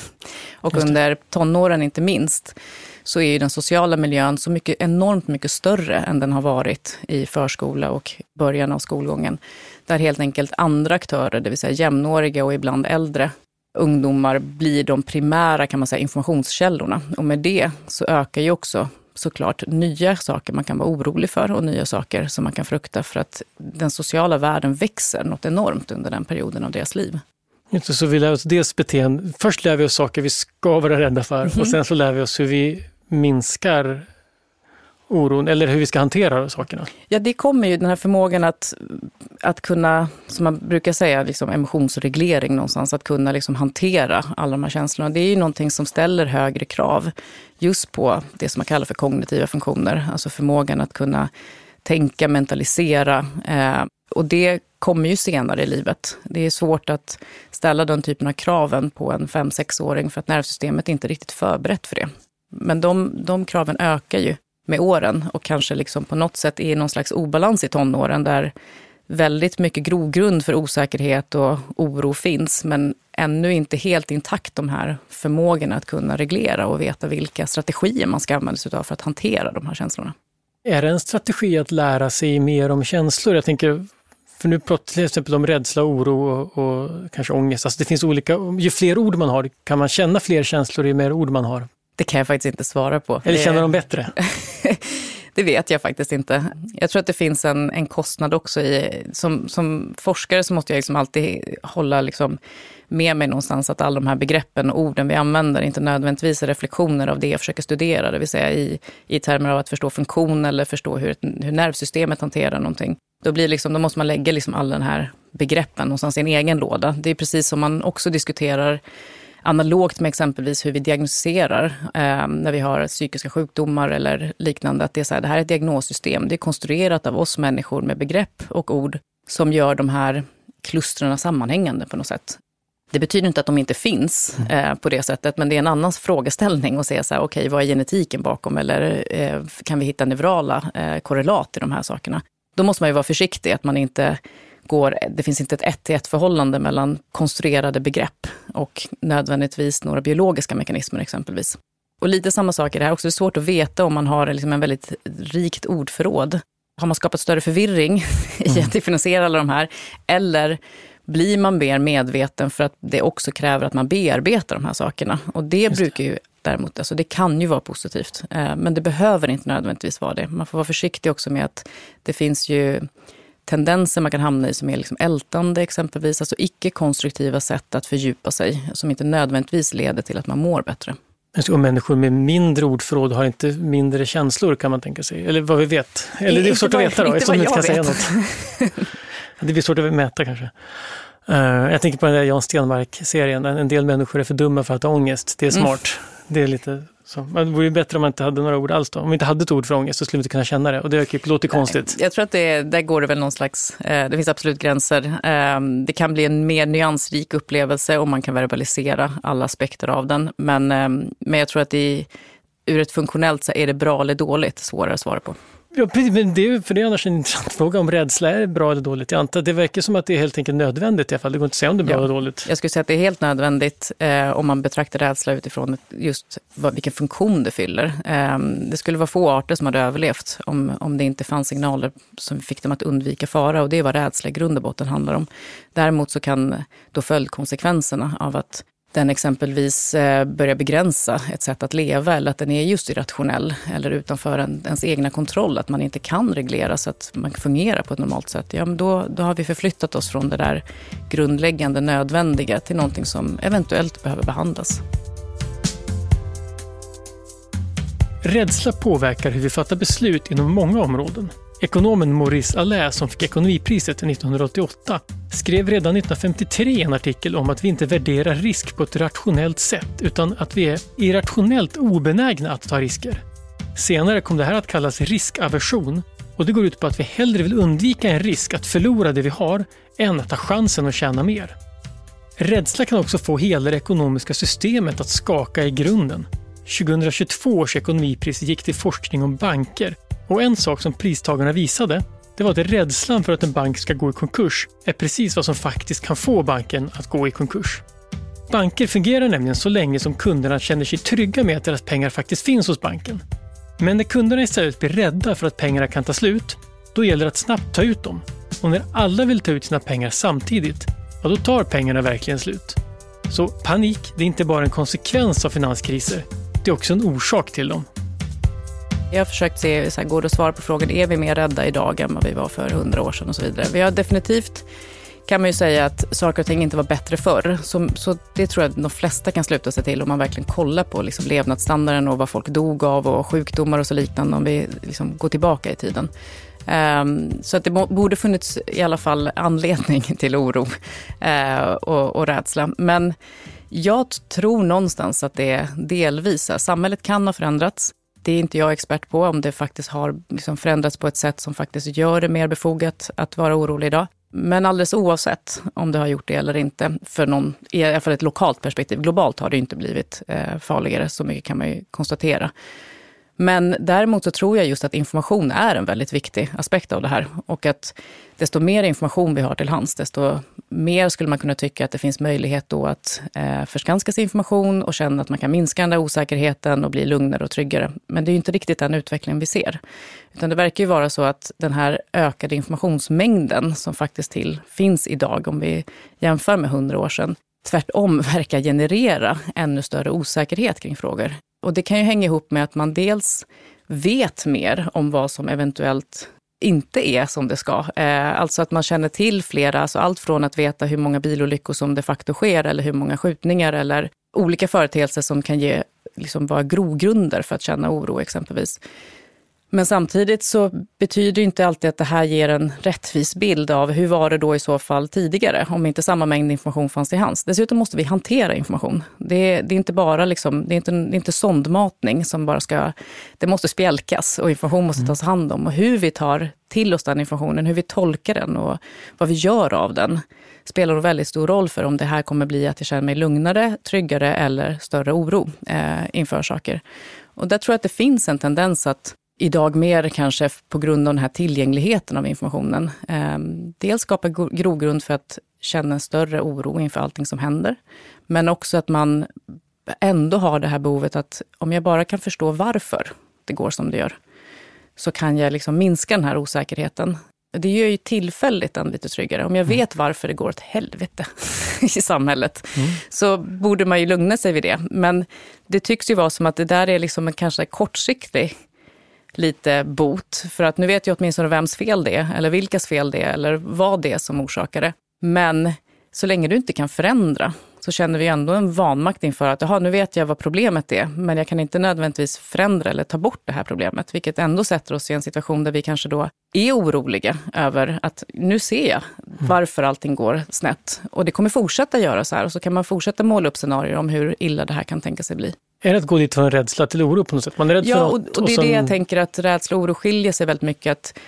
[SPEAKER 1] Och under tonåren inte minst, så är ju den sociala miljön så mycket, enormt mycket större än den har varit i förskola och början av skolgången. Där helt enkelt andra aktörer, det vill säga jämnåriga och ibland äldre, ungdomar blir de primära kan man säga, informationskällorna. Och med det så ökar ju också såklart nya saker man kan vara orolig för och nya saker som man kan frukta för att den sociala världen växer något enormt under den perioden av deras liv.
[SPEAKER 2] Så vi lär oss dels beteende. Först lär vi oss saker vi ska vara rädda för mm. och sen så lär vi oss hur vi minskar oron eller hur vi ska hantera sakerna?
[SPEAKER 1] Ja, det kommer ju den här förmågan att, att kunna, som man brukar säga, liksom emotionsreglering någonstans, att kunna liksom hantera alla de här känslorna. Det är ju någonting som ställer högre krav just på det som man kallar för kognitiva funktioner, alltså förmågan att kunna tänka, mentalisera. Eh, och det kommer ju senare i livet. Det är svårt att ställa den typen av kraven på en 5-6-åring för att nervsystemet inte är riktigt förberett för det. Men de, de kraven ökar ju med åren och kanske liksom på något sätt är i någon slags obalans i tonåren där väldigt mycket grogrund för osäkerhet och oro finns, men ännu inte helt intakt de här förmågorna att kunna reglera och veta vilka strategier man ska använda sig av för att hantera de här känslorna.
[SPEAKER 2] Är det en strategi att lära sig mer om känslor? Jag tänker, för nu pratar till exempel om rädsla, oro och, och kanske ångest. Alltså det finns olika, ju fler ord man har, kan man känna fler känslor ju mer ord man har?
[SPEAKER 1] Det kan jag faktiskt inte svara på.
[SPEAKER 2] Eller känner de bättre?
[SPEAKER 1] det vet jag faktiskt inte. Jag tror att det finns en, en kostnad också i... Som, som forskare så måste jag liksom alltid hålla liksom med mig någonstans att alla de här begreppen och orden vi använder inte nödvändigtvis är reflektioner av det jag försöker studera. Det vill säga i, i termer av att förstå funktion eller förstå hur, hur nervsystemet hanterar någonting. Då, blir liksom, då måste man lägga liksom alla den här begreppen någonstans i en egen låda. Det är precis som man också diskuterar analogt med exempelvis hur vi diagnostiserar eh, när vi har psykiska sjukdomar eller liknande. Att det, är så här, det här är ett diagnossystem. Det är konstruerat av oss människor med begrepp och ord som gör de här klustren sammanhängande på något sätt. Det betyder inte att de inte finns eh, på det sättet, men det är en annan frågeställning att säga så här, okej, okay, vad är genetiken bakom? Eller eh, kan vi hitta neurala eh, korrelat i de här sakerna? Då måste man ju vara försiktig, att man inte går, det finns inte ett ett-till-ett förhållande mellan konstruerade begrepp och nödvändigtvis några biologiska mekanismer exempelvis. Och lite samma sak är det här också. Det är svårt att veta om man har liksom en väldigt rikt ordförråd. Har man skapat större förvirring i att mm. differentiera alla de här? Eller blir man mer medveten för att det också kräver att man bearbetar de här sakerna? Och det Just brukar ju däremot, alltså det kan ju vara positivt. Eh, men det behöver inte nödvändigtvis vara det. Man får vara försiktig också med att det finns ju tendenser man kan hamna i som är liksom ältande exempelvis, alltså icke-konstruktiva sätt att fördjupa sig som inte nödvändigtvis leder till att man mår bättre.
[SPEAKER 2] Och människor med mindre ordförråd har inte mindre känslor kan man tänka sig, eller vad vi vet. Eller det är svårt att veta då, eftersom du inte kan säga något. det blir svårt att mäta kanske. Uh, jag tänker på den där Jan Stenmark-serien, en del människor är för dumma för att ha ångest. Det är mm. smart. Mm. Det är lite så. Det vore bättre om man inte hade några ord alls då. Om vi inte hade ett ord för ångest så skulle vi inte kunna känna det. Och det låter konstigt.
[SPEAKER 1] Jag tror att det, där går det väl någon slags, eh, det finns absolut gränser. Eh, det kan bli en mer nyansrik upplevelse om man kan verbalisera alla aspekter av den. Men, eh, men jag tror att i, ur ett funktionellt så är det bra eller dåligt svårare att svara på.
[SPEAKER 2] Ja, men det, för det är annars en intressant fråga om rädsla är bra eller dåligt. Jag antar det verkar som att det är helt enkelt nödvändigt i alla fall. Det går inte att säga om det är bra ja, eller dåligt.
[SPEAKER 1] Jag skulle säga att det är helt nödvändigt eh, om man betraktar rädsla utifrån just vad, vilken funktion det fyller. Eh, det skulle vara få arter som hade överlevt om, om det inte fanns signaler som fick dem att undvika fara och det är vad rädsla i grund och botten handlar om. Däremot så kan då följdkonsekvenserna av att den exempelvis eh, börjar begränsa ett sätt att leva eller att den är just irrationell eller utanför ens egna kontroll, att man inte kan reglera så att man fungerar på ett normalt sätt, ja, men då, då har vi förflyttat oss från det där grundläggande nödvändiga till någonting som eventuellt behöver behandlas.
[SPEAKER 2] Rädsla påverkar hur vi fattar beslut inom många områden. Ekonomen Maurice Allais, som fick ekonomipriset 1988, skrev redan 1953 en artikel om att vi inte värderar risk på ett rationellt sätt, utan att vi är irrationellt obenägna att ta risker. Senare kom det här att kallas riskaversion och det går ut på att vi hellre vill undvika en risk att förlora det vi har än att ta chansen att tjäna mer. Rädsla kan också få hela det ekonomiska systemet att skaka i grunden. 2022 års ekonomipris gick till forskning om banker och en sak som pristagarna visade, det var att rädslan för att en bank ska gå i konkurs är precis vad som faktiskt kan få banken att gå i konkurs. Banker fungerar nämligen så länge som kunderna känner sig trygga med att deras pengar faktiskt finns hos banken. Men när kunderna istället blir rädda för att pengarna kan ta slut, då gäller det att snabbt ta ut dem. Och när alla vill ta ut sina pengar samtidigt, ja då tar pengarna verkligen slut. Så panik, det är inte bara en konsekvens av finanskriser, det är också en orsak till dem.
[SPEAKER 1] Jag har försökt se, så här, går det att svara på frågan, är vi mer rädda idag än vad vi var för hundra år sedan och så vidare. Vi har definitivt kan man ju säga att saker och ting inte var bättre förr. Så, så det tror jag att de flesta kan sluta sig till om man verkligen kollar på liksom levnadsstandarden och vad folk dog av och sjukdomar och så liknande om vi liksom går tillbaka i tiden. Um, så att det borde funnits i alla fall anledning till oro uh, och, och rädsla. Men jag tror någonstans att det är delvis, samhället kan ha förändrats det är inte jag expert på, om det faktiskt har liksom förändrats på ett sätt som faktiskt gör det mer befogat att vara orolig idag. Men alldeles oavsett om det har gjort det eller inte, för någon, i alla fall ett lokalt perspektiv, globalt har det inte blivit eh, farligare, så mycket kan man ju konstatera. Men däremot så tror jag just att information är en väldigt viktig aspekt av det här. Och att desto mer information vi har till hands, desto mer skulle man kunna tycka att det finns möjlighet då att eh, förskanska sig information och känna att man kan minska den där osäkerheten och bli lugnare och tryggare. Men det är ju inte riktigt den utvecklingen vi ser. Utan det verkar ju vara så att den här ökade informationsmängden som faktiskt till finns idag, om vi jämför med hundra år sedan, tvärtom verkar generera ännu större osäkerhet kring frågor. Och det kan ju hänga ihop med att man dels vet mer om vad som eventuellt inte är som det ska. Eh, alltså att man känner till flera, alltså allt från att veta hur många bilolyckor som de facto sker eller hur många skjutningar eller olika företeelser som kan ge, liksom vara grogrunder för att känna oro exempelvis. Men samtidigt så betyder inte alltid att det här ger en rättvis bild av hur var det då i så fall tidigare, om inte samma mängd information fanns i hands. Dessutom måste vi hantera information. Det, det är inte bara liksom, det är inte, det är inte sondmatning som bara ska... Det måste spjälkas och information måste mm. tas hand om. Och hur vi tar till oss den informationen, hur vi tolkar den och vad vi gör av den spelar en väldigt stor roll för om det här kommer bli att jag känner mig lugnare, tryggare eller större oro eh, inför saker. Och där tror jag att det finns en tendens att idag mer kanske på grund av den här tillgängligheten av informationen. Eh, dels skapa grogrund för att känna en större oro inför allting som händer. Men också att man ändå har det här behovet att om jag bara kan förstå varför det går som det gör, så kan jag liksom minska den här osäkerheten. Det gör ju tillfälligt en lite tryggare. Om jag mm. vet varför det går åt helvete i samhället, mm. så borde man ju lugna sig vid det. Men det tycks ju vara som att det där är liksom en kanske kortsiktig lite bot. För att nu vet jag åtminstone vems fel det är, eller vilkas fel det är, eller vad det är som orsakar det. Men så länge du inte kan förändra så känner vi ändå en vanmakt inför att jaha, nu vet jag vad problemet är, men jag kan inte nödvändigtvis förändra eller ta bort det här problemet, vilket ändå sätter oss i en situation där vi kanske då är oroliga över att nu ser jag varför allting går snett och det kommer fortsätta göra så här och så kan man fortsätta måla upp scenarier om hur illa det här kan tänka sig bli.
[SPEAKER 2] Är det att gå dit från rädsla till oro på något sätt? Man är rädd
[SPEAKER 1] ja,
[SPEAKER 2] för
[SPEAKER 1] något, och, och det är och sen... det jag tänker att rädsla och oro skiljer sig väldigt mycket. Att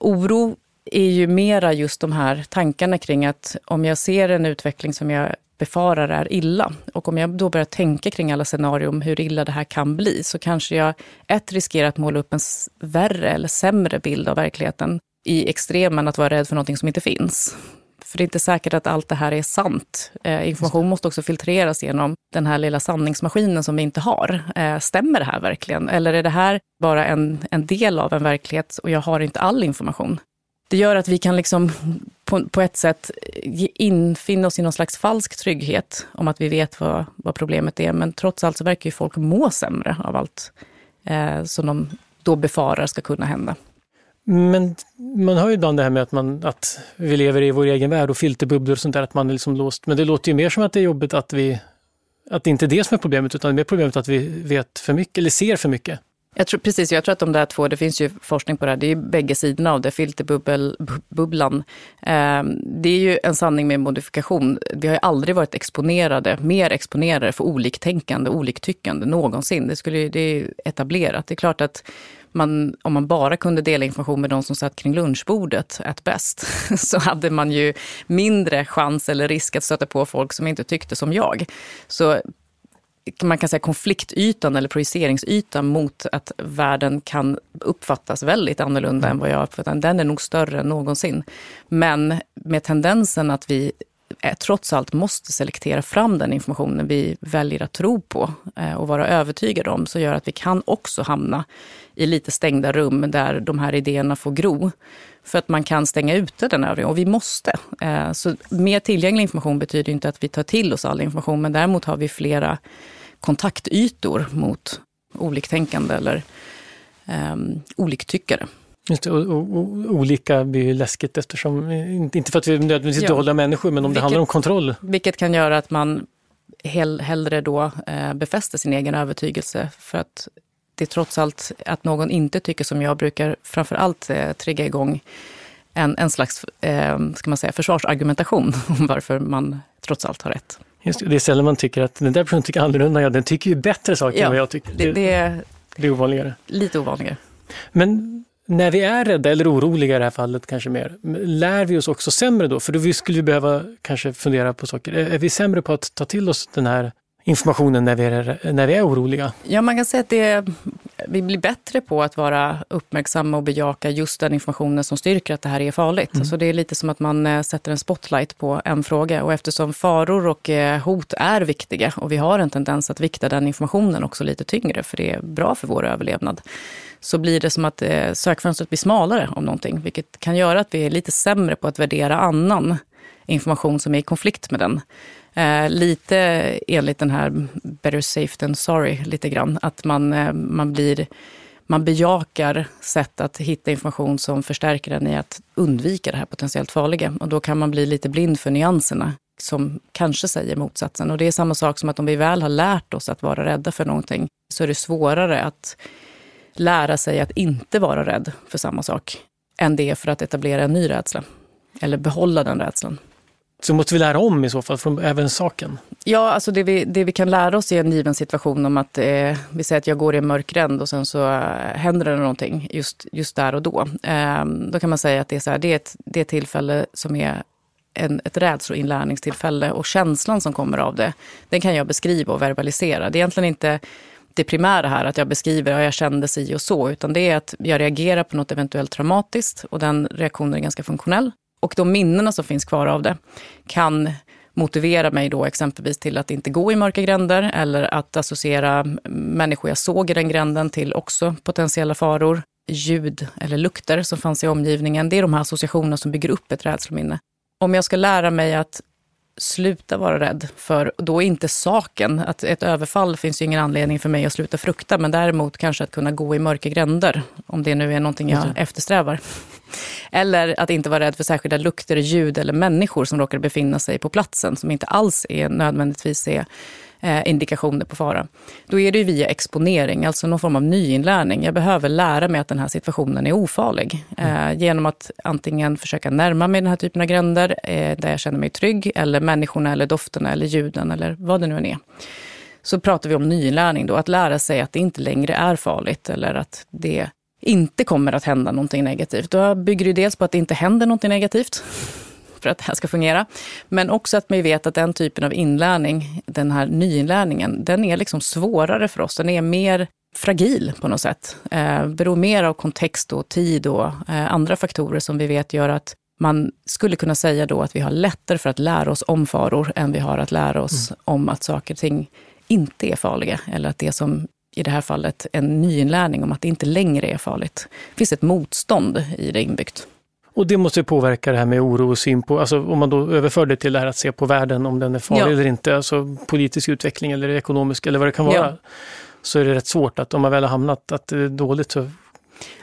[SPEAKER 1] oro är ju mera just de här tankarna kring att om jag ser en utveckling som jag befarar är illa och om jag då börjar tänka kring alla scenarier om hur illa det här kan bli så kanske jag ett riskerar att måla upp en värre eller sämre bild av verkligheten i extremen att vara rädd för någonting som inte finns. För det är inte säkert att allt det här är sant. Eh, information måste också filtreras genom den här lilla sanningsmaskinen som vi inte har. Eh, stämmer det här verkligen? Eller är det här bara en, en del av en verklighet och jag har inte all information? Det gör att vi kan liksom på, på ett sätt infinna oss i någon slags falsk trygghet om att vi vet vad, vad problemet är. Men trots allt så verkar ju folk må sämre av allt eh, som de då befarar ska kunna hända.
[SPEAKER 2] Men man hör ju ibland det här med att, man, att vi lever i vår egen värld och filterbubblor och sånt där, att man är liksom låst. Men det låter ju mer som att det är jobbigt att vi att det inte är det som är problemet, utan det är problemet att vi vet för mycket eller ser för mycket.
[SPEAKER 1] Jag tror, precis, jag tror att de där två, det finns ju forskning på det här, det är ju bägge sidorna av det, filterbubblan. Eh, det är ju en sanning med modifikation. Vi har ju aldrig varit exponerade, mer exponerade för oliktänkande, oliktyckande någonsin. Det, skulle, det är ju etablerat. Det är klart att man, om man bara kunde dela information med de som satt kring lunchbordet, at bäst, så hade man ju mindre chans eller risk att stöta på folk som inte tyckte som jag. Så man kan säga konfliktytan eller projiceringsytan mot att världen kan uppfattas väldigt annorlunda mm. än vad jag uppfattar den den är nog större än någonsin. Men med tendensen att vi Eh, trots allt måste selektera fram den informationen vi väljer att tro på eh, och vara övertygade om, så gör att vi kan också hamna i lite stängda rum där de här idéerna får gro. För att man kan stänga ute den övriga, och vi måste. Eh, så mer tillgänglig information betyder inte att vi tar till oss all information, men däremot har vi flera kontaktytor mot oliktänkande eller um, oliktyckare.
[SPEAKER 2] Just det, och, och, och, olika blir ju läskigt eftersom, inte för att vi nödvändigtvis ja. dåliga människor, men om vilket, det handlar om kontroll.
[SPEAKER 1] Vilket kan göra att man hell, hellre då eh, befäster sin egen övertygelse för att det är trots allt att någon inte tycker som jag brukar framför allt eh, trigga igång en, en slags eh, ska man säga, försvarsargumentation om varför man trots allt har rätt.
[SPEAKER 2] Just det, det är sällan man tycker att den där personen tycker annorlunda, ja den tycker ju bättre saker ja, än vad jag tycker.
[SPEAKER 1] Det, det, är,
[SPEAKER 2] det är ovanligare.
[SPEAKER 1] Lite ovanligare.
[SPEAKER 2] Men när vi är rädda eller oroliga i det här fallet kanske mer, lär vi oss också sämre då? För då skulle vi behöva kanske fundera på saker. Är vi sämre på att ta till oss den här informationen när vi är, när vi är oroliga?
[SPEAKER 1] Ja, man kan säga att det, är vi blir bättre på att vara uppmärksamma och bejaka just den informationen som styrker att det här är farligt. Mm. Så det är lite som att man eh, sätter en spotlight på en fråga. Och eftersom faror och eh, hot är viktiga och vi har en tendens att vikta den informationen också lite tyngre, för det är bra för vår överlevnad, så blir det som att eh, sökfönstret blir smalare om någonting, vilket kan göra att vi är lite sämre på att värdera annan information som är i konflikt med den. Eh, lite enligt den här better safe than sorry, lite grann. Att man, eh, man blir man bejakar sätt att hitta information som förstärker den i att undvika det här potentiellt farliga. Och då kan man bli lite blind för nyanserna som kanske säger motsatsen. Och det är samma sak som att om vi väl har lärt oss att vara rädda för någonting så är det svårare att lära sig att inte vara rädd för samma sak än det är för att etablera en ny rädsla. Eller behålla den rädslan.
[SPEAKER 2] Så måste vi lära om i så fall, från även saken?
[SPEAKER 1] Ja, alltså det vi, det vi kan lära oss i en given situation om att eh, vi säger att jag går i en mörk gränd och sen så eh, händer det någonting just, just där och då. Eh, då kan man säga att det är, så här, det är ett, det är ett tillfälle som är en, ett rädsloinlärningstillfälle och känslan som kommer av det, den kan jag beskriva och verbalisera. Det är egentligen inte det primära här, att jag beskriver att jag kände si och så, utan det är att jag reagerar på något eventuellt traumatiskt och den reaktionen är ganska funktionell. Och de minnena som finns kvar av det kan motivera mig då exempelvis till att inte gå i mörka gränder eller att associera människor jag såg i den gränden till också potentiella faror. Ljud eller lukter som fanns i omgivningen. Det är de här associationerna som bygger upp ett rädslominne. Om jag ska lära mig att sluta vara rädd för, då är inte saken, att ett överfall finns ju ingen anledning för mig att sluta frukta, men däremot kanske att kunna gå i mörka gränder, om det nu är någonting jag eftersträvar. Eller att inte vara rädd för särskilda lukter, ljud eller människor som råkar befinna sig på platsen, som inte alls är nödvändigtvis är eh, indikationer på fara. Då är det via exponering, alltså någon form av nyinlärning. Jag behöver lära mig att den här situationen är ofarlig. Eh, genom att antingen försöka närma mig den här typen av gränder, eh, där jag känner mig trygg, eller människorna, eller dofterna, eller ljuden, eller vad det nu än är. Så pratar vi om nyinlärning då, att lära sig att det inte längre är farligt, eller att det inte kommer att hända någonting negativt. Då bygger det dels på att det inte händer någonting negativt för att det här ska fungera. Men också att man vet att den typen av inlärning, den här nyinlärningen, den är liksom svårare för oss. Den är mer fragil på något sätt. Eh, beror mer av kontext och tid och eh, andra faktorer som vi vet gör att man skulle kunna säga då att vi har lättare för att lära oss om faror än vi har att lära oss mm. om att saker och ting inte är farliga. Eller att det som i det här fallet en nyinlärning om att det inte längre är farligt. Det finns ett motstånd i det inbyggt.
[SPEAKER 2] Och det måste påverka det här med oro och syn på, alltså om man då överför det till det här att se på världen, om den är farlig ja. eller inte, alltså politisk utveckling eller ekonomisk eller vad det kan vara. Ja. Så är det rätt svårt att om man väl har hamnat att det är dåligt så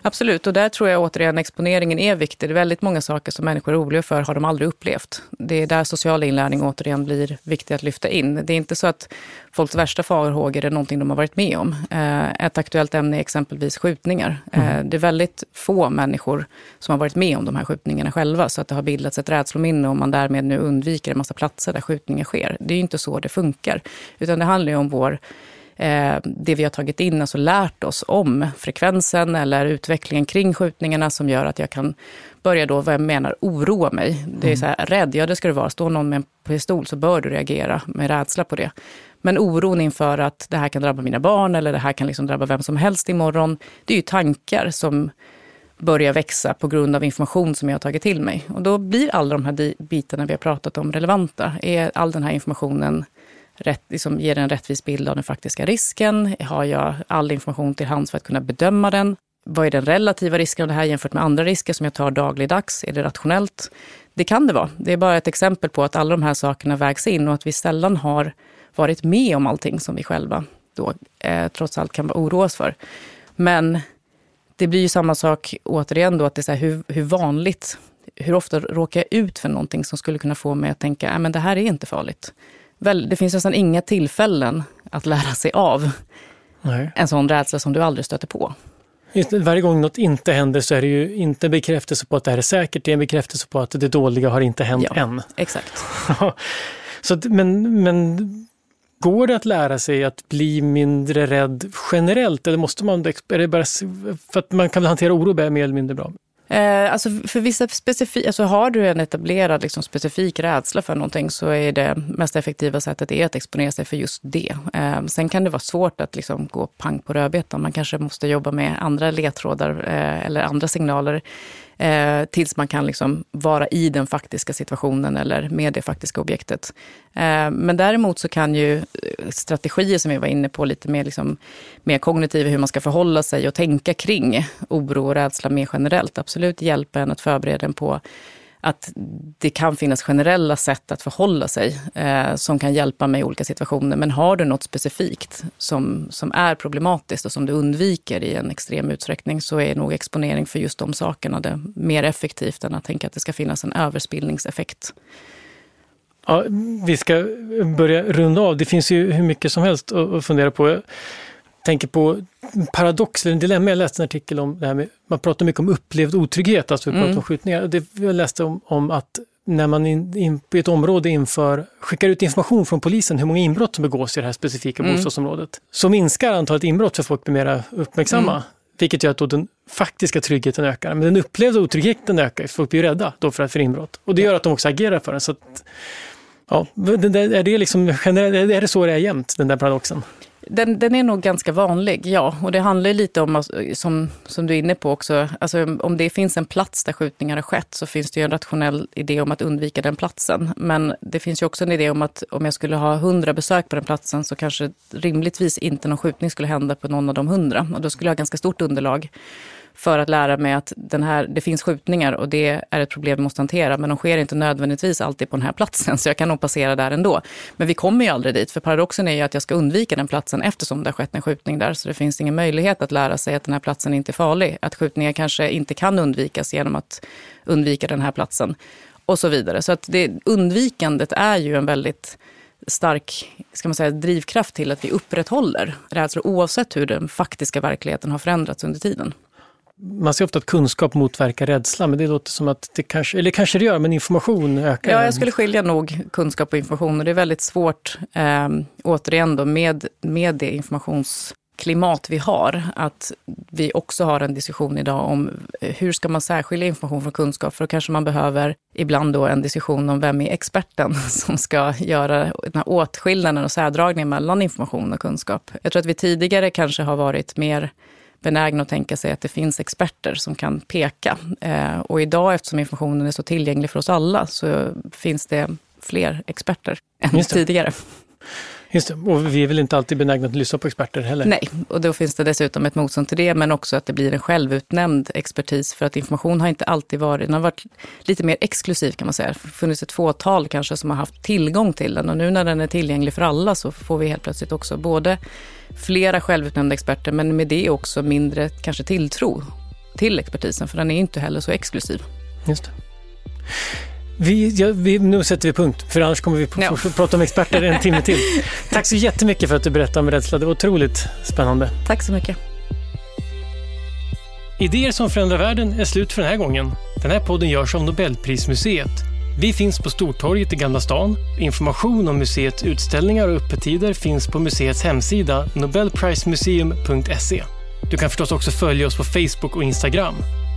[SPEAKER 1] Absolut, och där tror jag återigen exponeringen är viktig. Det är väldigt många saker som människor är oroliga för har de aldrig upplevt. Det är där social inlärning återigen blir viktig att lyfta in. Det är inte så att folks värsta farhågor är någonting de har varit med om. Eh, ett aktuellt ämne är exempelvis skjutningar. Eh, mm. Det är väldigt få människor som har varit med om de här skjutningarna själva, så att det har bildats ett rädslominne och man därmed nu undviker en massa platser där skjutningar sker. Det är ju inte så det funkar, utan det handlar ju om vår det vi har tagit in, alltså lärt oss om frekvensen eller utvecklingen kring skjutningarna som gör att jag kan börja då, vad jag menar, oroa mig. Det är mm. så här, rädd, ja det ska du vara. Står någon med en pistol så bör du reagera med rädsla på det. Men oron inför att det här kan drabba mina barn eller det här kan liksom drabba vem som helst imorgon, det är ju tankar som börjar växa på grund av information som jag har tagit till mig. Och då blir alla de här bitarna vi har pratat om relevanta. Är all den här informationen rätt, liksom ger en rättvis bild av den faktiska risken? Har jag all information till hands för att kunna bedöma den? Vad är den relativa risken av det här jämfört med andra risker som jag tar dagligdags? Är det rationellt? Det kan det vara. Det är bara ett exempel på att alla de här sakerna vägs in och att vi sällan har varit med om allting som vi själva då eh, trots allt kan oroa oss för. Men det blir ju samma sak återigen då, att det är så här, hur, hur vanligt, hur ofta råkar jag ut för någonting som skulle kunna få mig att tänka, äh, att det här är inte farligt väl, det finns nästan inga tillfällen att lära sig av Nej. en sån rädsla som du aldrig stöter på.
[SPEAKER 2] Varje gång något inte händer så är det ju inte en bekräftelse på att det här är säkert, det är en bekräftelse på att det dåliga har inte hänt ja, än.
[SPEAKER 1] Exakt.
[SPEAKER 2] så, men, men går det att lära sig att bli mindre rädd generellt eller måste man, är det bara för att man kan hantera oro mer eller mindre bra?
[SPEAKER 1] Eh, alltså för vissa specifika, alltså har du en etablerad liksom, specifik rädsla för någonting så är det mest effektiva sättet är att exponera sig för just det. Eh, sen kan det vara svårt att liksom, gå pang på rödbetan. Man kanske måste jobba med andra ledtrådar eh, eller andra signaler eh, tills man kan liksom vara i den faktiska situationen eller med det faktiska objektet. Eh, men däremot så kan ju eh, strategier som vi var inne på, lite mer, liksom, mer kognitiva, hur man ska förhålla sig och tänka kring oro och rädsla mer generellt, absolut hjälpa en att förbereda en på att det kan finnas generella sätt att förhålla sig eh, som kan hjälpa mig i olika situationer. Men har du något specifikt som, som är problematiskt och som du undviker i en extrem utsträckning så är nog exponering för just de sakerna det mer effektivt än att tänka att det ska finnas en överspillningseffekt.
[SPEAKER 2] Ja, vi ska börja runda av. Det finns ju hur mycket som helst att fundera på tänker på paradox, eller en dilemma. Jag läste en artikel om det här med, man pratar mycket om upplevd otrygghet, alltså vi pratar mm. om skjutningar. Det, jag läste om, om att när man in, in, på ett område inför, skickar ut information från polisen hur många inbrott som begås i det här specifika mm. bostadsområdet, så minskar antalet inbrott för folk blir mer uppmärksamma. Mm. Vilket gör att då den faktiska tryggheten ökar. Men den upplevda otryggheten ökar, folk blir rädda då för, för inbrott. Och det gör att de också agerar för den. Så att, ja, är, det liksom, är det så det är jämt, den där paradoxen?
[SPEAKER 1] Den, den är nog ganska vanlig, ja. Och det handlar lite om, alltså, som, som du är inne på också, alltså, om det finns en plats där skjutningar har skett så finns det ju en rationell idé om att undvika den platsen. Men det finns ju också en idé om att om jag skulle ha hundra besök på den platsen så kanske rimligtvis inte någon skjutning skulle hända på någon av de hundra. Och då skulle jag ha ganska stort underlag för att lära mig att den här, det finns skjutningar och det är ett problem vi måste hantera. Men de sker inte nödvändigtvis alltid på den här platsen, så jag kan nog passera där ändå. Men vi kommer ju aldrig dit, för paradoxen är ju att jag ska undvika den platsen eftersom det har skett en skjutning där. Så det finns ingen möjlighet att lära sig att den här platsen inte är farlig. Att skjutningar kanske inte kan undvikas genom att undvika den här platsen och så vidare. Så att det, undvikandet är ju en väldigt stark ska man säga, drivkraft till att vi upprätthåller rädslor oavsett hur den faktiska verkligheten har förändrats under tiden
[SPEAKER 2] man ser ofta att kunskap motverkar rädsla, men det låter som att det kanske, eller kanske det gör, men information ökar.
[SPEAKER 1] Ja, jag skulle skilja nog kunskap och information och det är väldigt svårt, eh, återigen då, med, med det informationsklimat vi har, att vi också har en diskussion idag om hur ska man särskilja information från kunskap? För då kanske man behöver ibland då en diskussion om vem är experten som ska göra den här åtskillnaden och särdragningen mellan information och kunskap. Jag tror att vi tidigare kanske har varit mer benägna att tänka sig att det finns experter som kan peka. Eh, och idag, eftersom informationen är så tillgänglig för oss alla, så finns det fler experter än tidigare.
[SPEAKER 2] Just det. Och vi är väl inte alltid benägna att lyssna på experter heller?
[SPEAKER 1] Nej, och då finns det dessutom ett motstånd till det, men också att det blir en självutnämnd expertis. För att information har inte alltid varit, den har varit lite mer exklusiv kan man säga. Det har funnits ett fåtal kanske som har haft tillgång till den. Och nu när den är tillgänglig för alla så får vi helt plötsligt också både flera självutnämnda experter, men med det också mindre kanske tilltro till expertisen, för den är inte heller så exklusiv.
[SPEAKER 2] Just det. Vi, ja, vi, nu sätter vi punkt, för annars kommer vi ja. prata om experter en timme till. Tack så jättemycket för att du berättade om rädsla. Det var otroligt spännande.
[SPEAKER 1] Tack så mycket.
[SPEAKER 2] Idéer som förändrar världen är slut för den här gången. Den här podden görs av Nobelprismuseet. Vi finns på Stortorget i Gamla stan. Information om museets utställningar och öppettider finns på museets hemsida nobelprismuseum.se. Du kan förstås också följa oss på Facebook och Instagram.